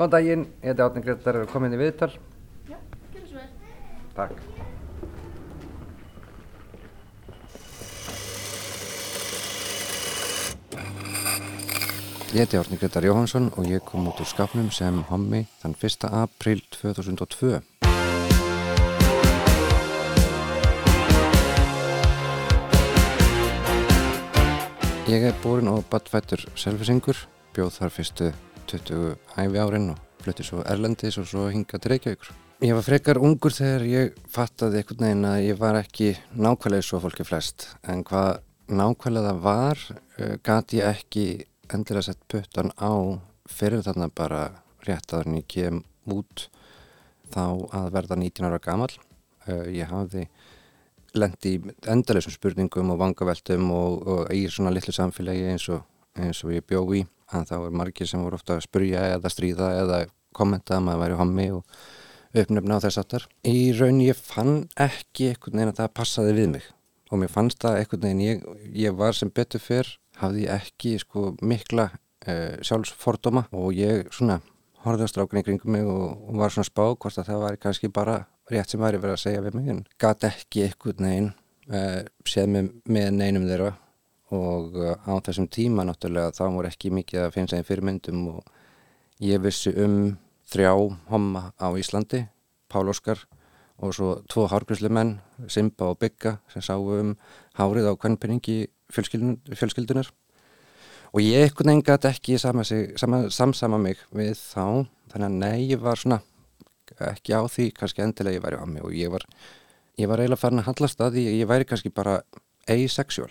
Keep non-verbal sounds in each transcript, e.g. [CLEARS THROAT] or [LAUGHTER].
Góðan daginn, ég heiti Átni Gretar og er komin í viðtal. Já, gerðu svo vel. Takk. Ég heiti Átni Gretar Jóhansson og ég kom út úr skapnum sem hommi þann 1. april 2002. Ég er búinn og badfættur selvisingur, bjóð þar fyrstu 20 æfi árin og flutti svo Erlendis og svo hinga til Reykjavíkur. Ég var frekar ungur þegar ég fattaði einhvern veginn að ég var ekki nákvæmlega svo fólki flest en hvað nákvæmlega það var uh, gat ég ekki endilega sett puttan á fyrir þarna bara rétt að hann ég kem út þá að verða 19 ára gamal. Uh, ég hafði lendi í endalessum spurningum og vangaveltum og, og í svona litlu samfélagi eins og, eins og ég bjó í að þá er margir sem voru ofta að spurja eða stríða eða kommenta að maður væri hommi og uppnefna á þess aftar. Í raun ég fann ekki einhvern veginn að það passaði við mig. Og mér fannst það einhvern veginn ég, ég var sem betur fyrr hafði ekki sko mikla uh, sjálfsfordóma. Og ég svona horfði á strákunni kringum mig og, og var svona spá hvort að það var kannski bara rétt sem væri verið að segja við mig. En gæti ekki einhvern veginn uh, séð með, með neinum þeirra og uh, á þessum tíma náttúrulega þá voru ekki mikið að finna segja fyrirmyndum og ég vissi um þrjá homma á Íslandi Pál Óskar og svo tvo hárgryslu menn, Simba og Bygga sem sáu um hárið á kvennpenningi fjölskyldunar og ég veginn gæti ekki samsama mig við þá þannig að nei, ég var svona ekki á því kannski endilega ég væri á mig og ég var, ég var eiginlega farin að handlast að því ég væri kannski bara asexual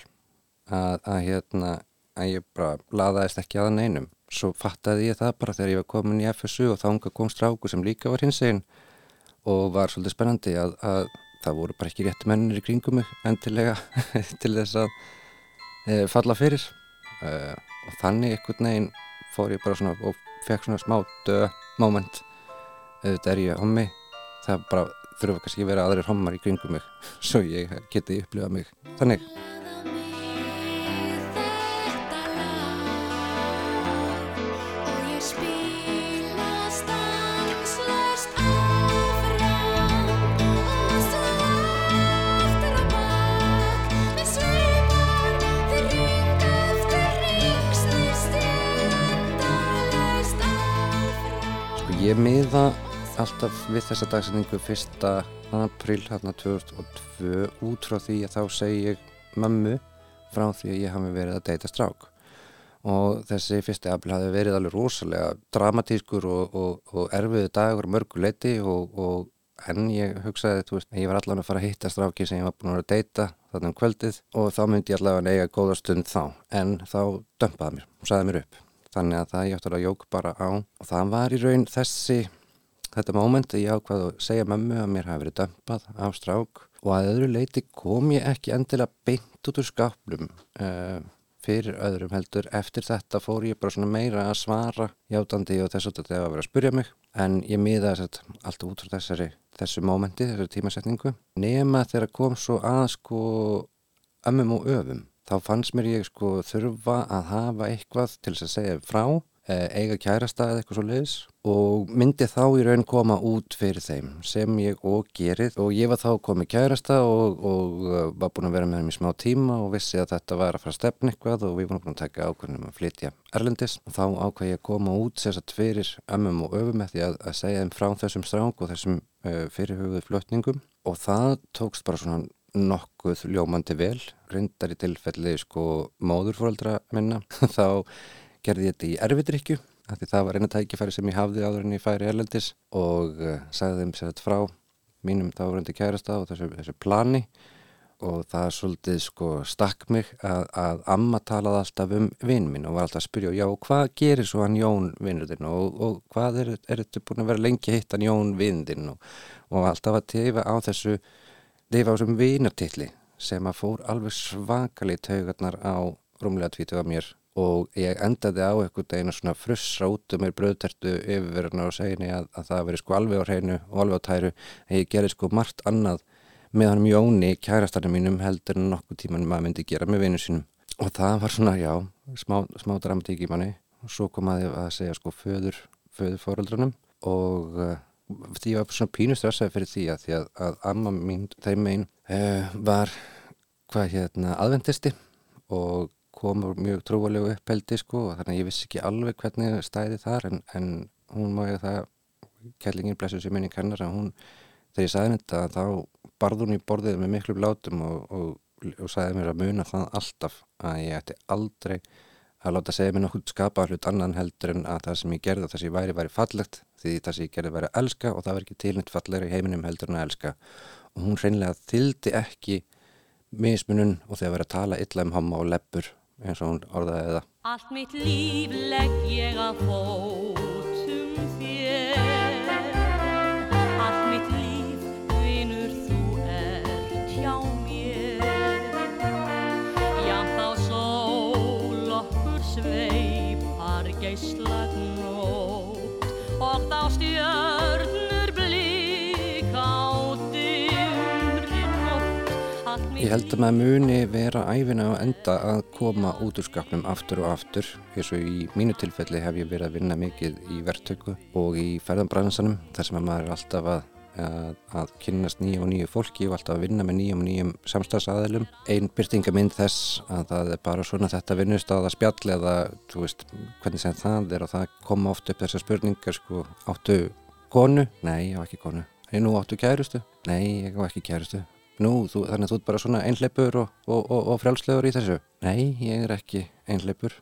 að, að hérna að ég bara laðaðist ekki aðan einum svo fattaði ég það bara þegar ég var komin í FSU og þánga kom stráku sem líka var hins einn og var svolítið spennandi að, að það voru bara ekki rétti mennir í kringum mig endilega [LAUGHS] til þess að e, falla fyrir. E, og þannig einhvern veginn fór ég bara svona og fekk svona smá döð moment. Auðvitað er ég hommi. Það bara þurfa kannski að vera aðrir hommar í kringum mig [LAUGHS] svo ég geti upplifað mig þannig ég miða alltaf við þessa dagsendingu 1. april hérna 2002 út frá því að þá segi ég mömmu frá því að ég hafi verið að deyta strák og þessi 1. april hafi verið alveg rosalega dramatískur og, og, og erfiðu dagur mörguleiti og, og en ég hugsaði þú veist, ég var allavega að fara að hitta stráki sem ég var búin að vera að deyta þarna um kvöldið og þá myndi ég allavega að eiga góða stund þá en þá dömpaði mér og saði mér upp þannig að það ég átti að jók bara á og það var í raun þessi þetta móment ég ákvaði að segja mömmu að mér hafi verið dömpað á strák og að öðru leiti kom ég ekki endilega beint út úr skáplum uh, fyrir öðrum heldur. Eftir þetta fór ég bara svona meira að svara játandi og þess að þetta var vera að spurja mig. En ég miða þess að alltaf út frá þessari þessu mómenti, þessari tímasetningu nema þegar kom svo að sko ömmum og öfum þá fannst mér ég sko þurfa að hafa eitthvað til þess að segja frá eiga kærasta eða eitthvað svo leiðis og myndi þá í raun koma út fyrir þeim sem ég og gerið. Og ég var þá komið kærasta og, og var búin að vera með þeim í smá tíma og vissi að þetta var að fara að stefna eitthvað og við vorum búin að taka ákveðnum að flytja Erlendis. Og þá ákveði ég að koma út sérsagt fyrir ömmum og öfum eftir að, að segja þeim frá þessum strák og þessum uh, fyrirhugðu flutningum. Og það tókst bara svona nokkuð ljómandi vel reyndar í tilfelli sko móðurfóraldra minna. [LAUGHS] Þá gerði ég þetta í erfidrykju því það var eina tækifæri sem ég hafði áður en ég færi erlendis og uh, sagði þeim sér þetta frá mínum þá reyndi kærasta og þessu, þessu plani. Og það svolítið sko stakk mig að, að amma talaði alltaf um vinn minn og var alltaf að spyrja já hvað gerir svo hann Jón vinnur þinn og, og hvað er, er þetta búin að vera lengi hitt hann Jón vinn þinn? Og, og alltaf að tefa á þessu tefa á þessum vinnartilli sem að fór alveg svakalit taugarnar á rúmlega tvítu af mér og ég endaði á einhvern veginn svona frussa út um mér bröðtertu yfirverðnar og seginni að, að það veri sko alveg á hreinu og alveg á tæru en ég gerði sko margt annað með hann Jóni, kærastarnir mínum heldur en nokkuð tíman maður myndi gera með vinnu sínum. Og það var svona, já, smá, smá dramatík í manni. Og svo kom að ég að segja sko föður föðufóröldrunum og uh, því ég var svona pínu stressaði fyrir því að því að, að amma mín, þeim einn uh, var hvað hérna aðvendisti og komur mjög trúalegu uppeldi sko og þannig að ég vissi ekki alveg hvernig stæði þar en, en hún má ég það kærlingin blessu sér minni kennar að hún þegar ég sagði þetta þá barði hún í borðið með miklu blátum og, og, og sagði mér að muna það alltaf að ég ætti aldrei að láta segja mér nokkuð skapa hlut annan heldur en að það sem ég gerði og það sem ég væri væri fallegt því það sem ég gerði væri að elska og það var ekki tilnitt fallegri í heiminum heldur en að elska. Og hún hreinlega þyldi ekki mismunun og þegar verið að tala illa um homma og leppur eins og hún orðaði það. Allt mitt líf legg ég að fótum Ég held að maður muni vera æfina á enda að koma út úr skapnum aftur og aftur. Eins og í mínu tilfelli hef ég verið að vinna mikið í verktöku og í ferðanbransanum þar sem að maður er alltaf að, að, að kynnast nýju og nýju fólki og alltaf að vinna með nýjum og nýjum samstagsaðilum. Einn byrtingamind þess að það er bara svona þetta vinnust á það spjall eða þú veist hvernig sem það er og það koma oft upp þessar spurningar sko áttu konu? Nei, ég á ekki konu. Hey, nú áttu kærustu? Nei, ég á ekki kærustu. Nú, þú, þannig að þú ert bara svona einhleipur og, og, og, og frjálslegur í þessu. Nei, ég er ekki einhleipur.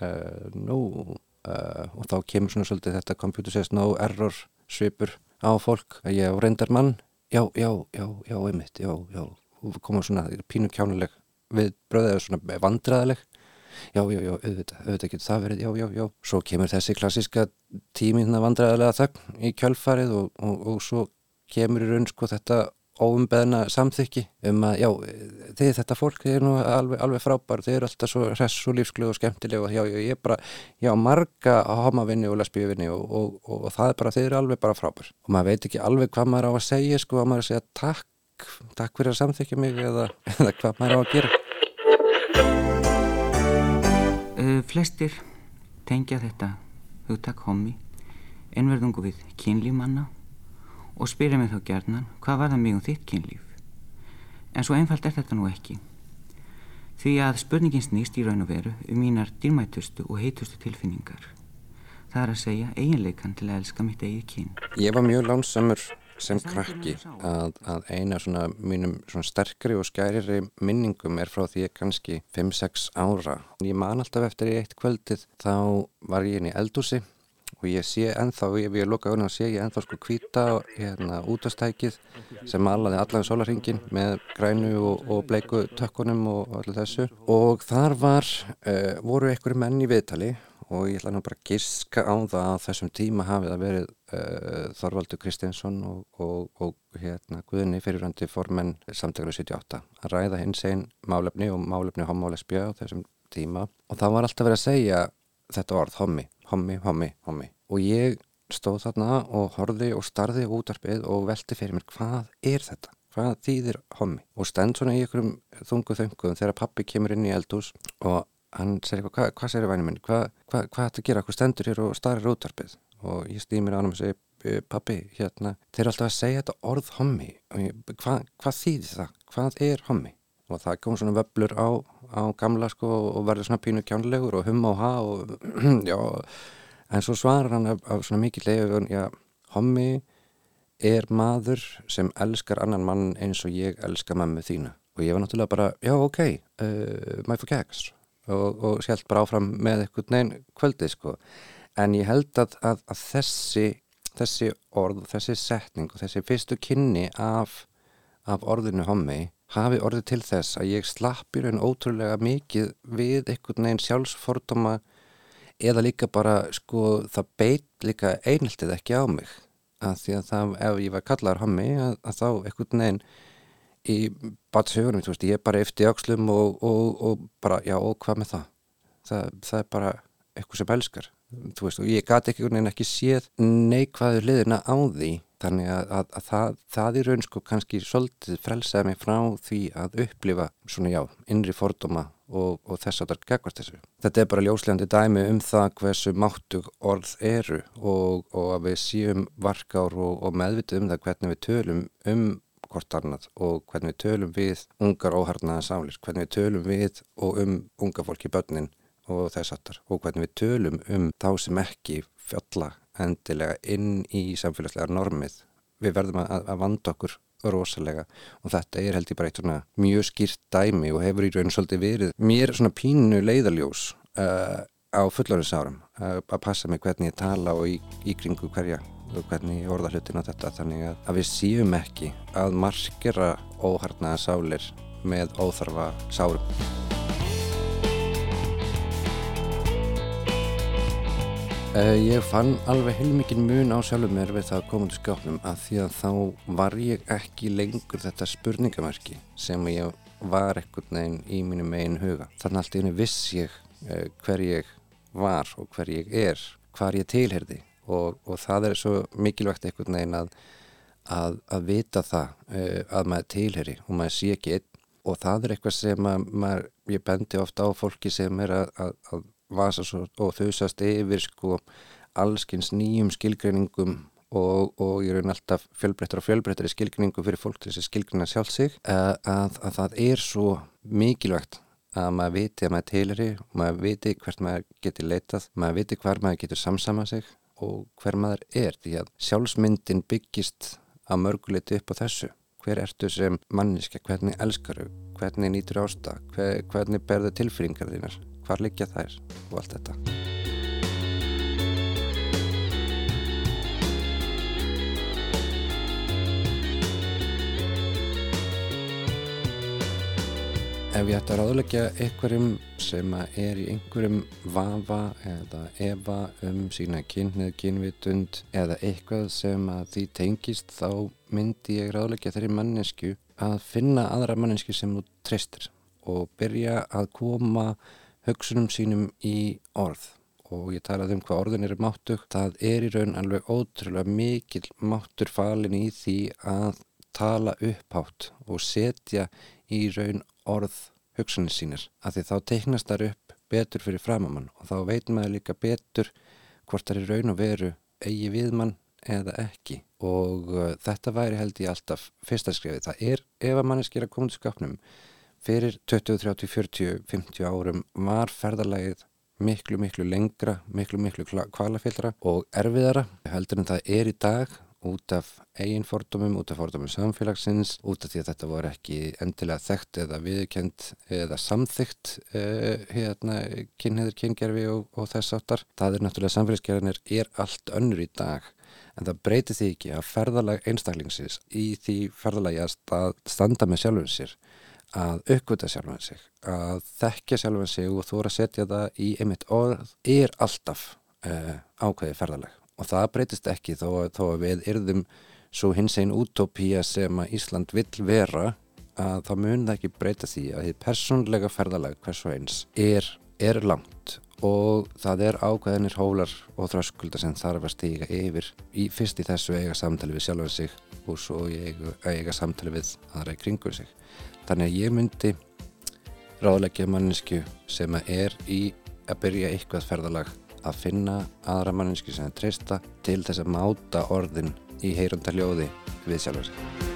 Uh, nú, uh, og þá kemur svona svolítið þetta computer says no error svipur á fólk. Ég á reyndar mann. Já, já, já, já, einmitt, já, já. Og koma svona pínu kjánuleg við bröðið svona vandræðaleg. Já, já, já, auðvitað, auðvitað getur það verið, já, já, já. Svo kemur þessi klassiska tíminna vandræðalega þögn í kjölfarið og, og, og svo kemur í raun sko þetta óumbeðna samþykki um að já, þið þetta fólk þið er nú alveg, alveg frábær, þið eru alltaf svo hress og lífsglöð og skemmtileg og já, ég er bara já, marga homavinni og lesbíuvinni og, og, og, og það er bara, þið eru alveg bara frábær. Og maður veit ekki alveg hvað maður á að segja sko, að maður að segja takk takk fyrir að samþykja mig eða, [LAUGHS] eða hvað maður á að gera. Uh, flestir tengja þetta hugtak hommi einverðungu við kynlífmanna og spyrja mig þá gerðnan hvað var það mig um þitt kynlíf? En svo einfalt er þetta nú ekki. Því að spurningin snýst í raun og veru um mínar dýrmætustu og heitustu tilfinningar. Það er að segja eiginleikan til að elska mitt eigið kyn. Ég var mjög lánsamur sem krakki að, að eina svona mínum svona sterkari og skæriri minningum er frá því ég kannski 5-6 ára. Ég man alltaf eftir í eitt kvöldið þá var ég inn í eldúsi og ég sé ennþá, ef ég loka auðvitað sé ég ennþá sko kvíta hérna útastækið sem malaði allavega sólarhingin með grænu og, og bleiku tökkunum og allir þessu. Og þar var, uh, voru einhverju menn í viðtali og ég ætla nú bara að giska á það að þessum tíma hafið að verið uh, Þorvaldur Kristinsson og, og, og hérna Guðni fyrirrandi formenn samtæklu 78 að ræða hins einn málefni og málefni homólesbjö á þessum tíma. Og það var alltaf verið að segja þetta orð, hommi, hommi, hommi, hommi og ég stóð þarna og horfi og starði útarpið og velti fyrir mér hvað er þetta? Hvað þýðir hommi? Og stend svona í einhverjum þungu þöngum þegar pappi kemur inn í eldús og hann segir eitthvað, hvað, hvað segir væni minn? Hvað, hvað, hvað ætti að gera? Hvað stendur hér og starrir útarpið? Og ég stýmir á hann og segir pappi, hérna, þeir eru alltaf að segja þetta orð hommi hvað, hvað þýðir það? Hvað er hommi? Og það kom svona vöblur á, á gamla sko og verður svona pínu kjánlegur og hum og ha og [CLEARS THROAT] já, en svo svarar hann af, af svona mikið leiður, já, hommi er maður sem elskar annan mann eins og ég elskar mammu þína. Og ég var náttúrulega bara, já, ok, uh, my for gags og, og sjálf bara áfram með eitthvað neinn kvöldið sko. En ég held að, að, að þessi, þessi orð, þessi setning og þessi fyrstu kynni af, af orðinu hommi hafi orðið til þess að ég slappir en ótrúlega mikið við eitthvað neinn sjálfsfordóma eða líka bara sko það beit líka einheltið ekki á mig að því að það, ef ég var kallar hommi að, að þá eitthvað neinn í batshugunum, þú veist, ég er bara eftir aukslum og, og, og bara, já, og hvað með það? það? Það er bara eitthvað sem elskar, þú veist, og ég gati ekki, ekki séð neikvæður liðina á því þannig að, að, að það, það í raun sko kannski svolítið frelsaði mig frá því að upplifa svona já, innri fordóma og, og þess að það er gegvart þessu. Þetta er bara ljóslegandi dæmi um það hversu máttug orð eru og, og að við síum varkár og, og meðvitið um það hvernig við tölum um hvort annað og hvernig við tölum við ungar óharnaða sálir, hvernig við tölum við og um unga fólki börnin og þess aftar og hvernig við tölum um þá sem ekki fjalla endilega inn í samfélagslega normið. Við verðum að, að vanda okkur rosalega og þetta er held ég bara eitt svona mjög skýrt dæmi og hefur í raun svolítið verið mér svona pínu leiðaljós uh, á fullorinnsárum uh, að passa mig hvernig ég tala og í, í kringu hverja og hvernig ég orða hlutin á þetta þannig að, að við síum ekki að markera óharnaða sálir með óþarfa sárum ég fann alveg heilmikið mun á sjálfur mér við það komundu skápnum að því að þá var ég ekki lengur þetta spurningamarki sem ég var ekkert neginn í mínu megin huga. Þannig allt í henni viss ég uh, hver ég var og hver ég er, hvar ég tilherði og, og það er svo mikilvægt ekkert neginn að, að, að vita það uh, að maður tilherri og maður sé ekki einn og það er eitthvað sem að, maður, ég bendi ofta á fólki sem er að, að vasast og þausast yfir sko allskins nýjum skilgreiningum og, og ég raun alltaf fjölbreyttar og fjölbreyttar í skilgreiningum fyrir fólk til þess að skilgreina sjálf sig að, að, að það er svo mikilvægt að maður viti að maður teileri maður viti hvert maður getur leitað maður viti hvar maður getur samsama sig og hver maður er því að sjálfsmyndin byggist að mörguleiti upp á þessu. Hver ertu sem manniska, hvernig elskaru hvernig nýtur ásta, hver, hvernig berðu tilfringar þínar hvar liggja þær og allt þetta. Ef ég ætti að ráðleggja einhverjum sem er í einhverjum vafa eða efa um sína kynneð, kynvitund eða eitthvað sem að því tengist þá myndi ég ráðleggja þeirri mannesku að finna aðra mannesku sem þú treystir og byrja að koma hugsunum sínum í orð. Og ég talaði um hvað orðin eru máttug það er í raun alveg ótrúlega mikil máttur falin í því að tala upphátt og setja í raun orð hugsunni sínir. Að því þá teiknast þar upp betur fyrir framamann og þá veit maður líka betur hvort það er raun og veru eigi viðmann eða ekki. Og uh, þetta væri held ég alltaf fyrsta skrifið. Það er ef að manneski er að koma til skapnum fyrir 20, 30, 40, 50 árum var ferðarlægið miklu, miklu lengra, miklu, miklu kvalafillra og erfiðara heldur en það er í dag út af eigin fordómum, út af fordómum samfélagsins, út af því að þetta voru ekki endilega þekkt eða viðkend eða samþygt uh, hérna, kynniður, kyngerfi og, og þess áttar. Það er náttúrulega samfélagsgerðinir er allt önnur í dag en það breytir því ekki að ferðarlag einstaklingsins í því ferðarlagi að standa með sjálfum sér að aukvita sjálfan sig að þekkja sjálfan sig og þú er að setja það í einmitt orð er alltaf uh, ákveði ferðaleg og það breytist ekki þó, þó að við yrðum svo hins einn útópía sem að Ísland vill vera að það mun það ekki breyta því að því persónlega ferðaleg hvers og eins er, er langt. Og það er ákveðinir hólar og þröskulda sem þarf að stíga yfir í, fyrst í þessu eiga samtali við sjálfan sig og svo eiga, eiga samtali við aðra í kringur sig Þannig að ég myndi ráðleggja mannesku sem er í að byrja eitthvað ferðalag að finna aðra mannesku sem er treysta til þess að máta orðin í heyrunda hljóði við sjálfur.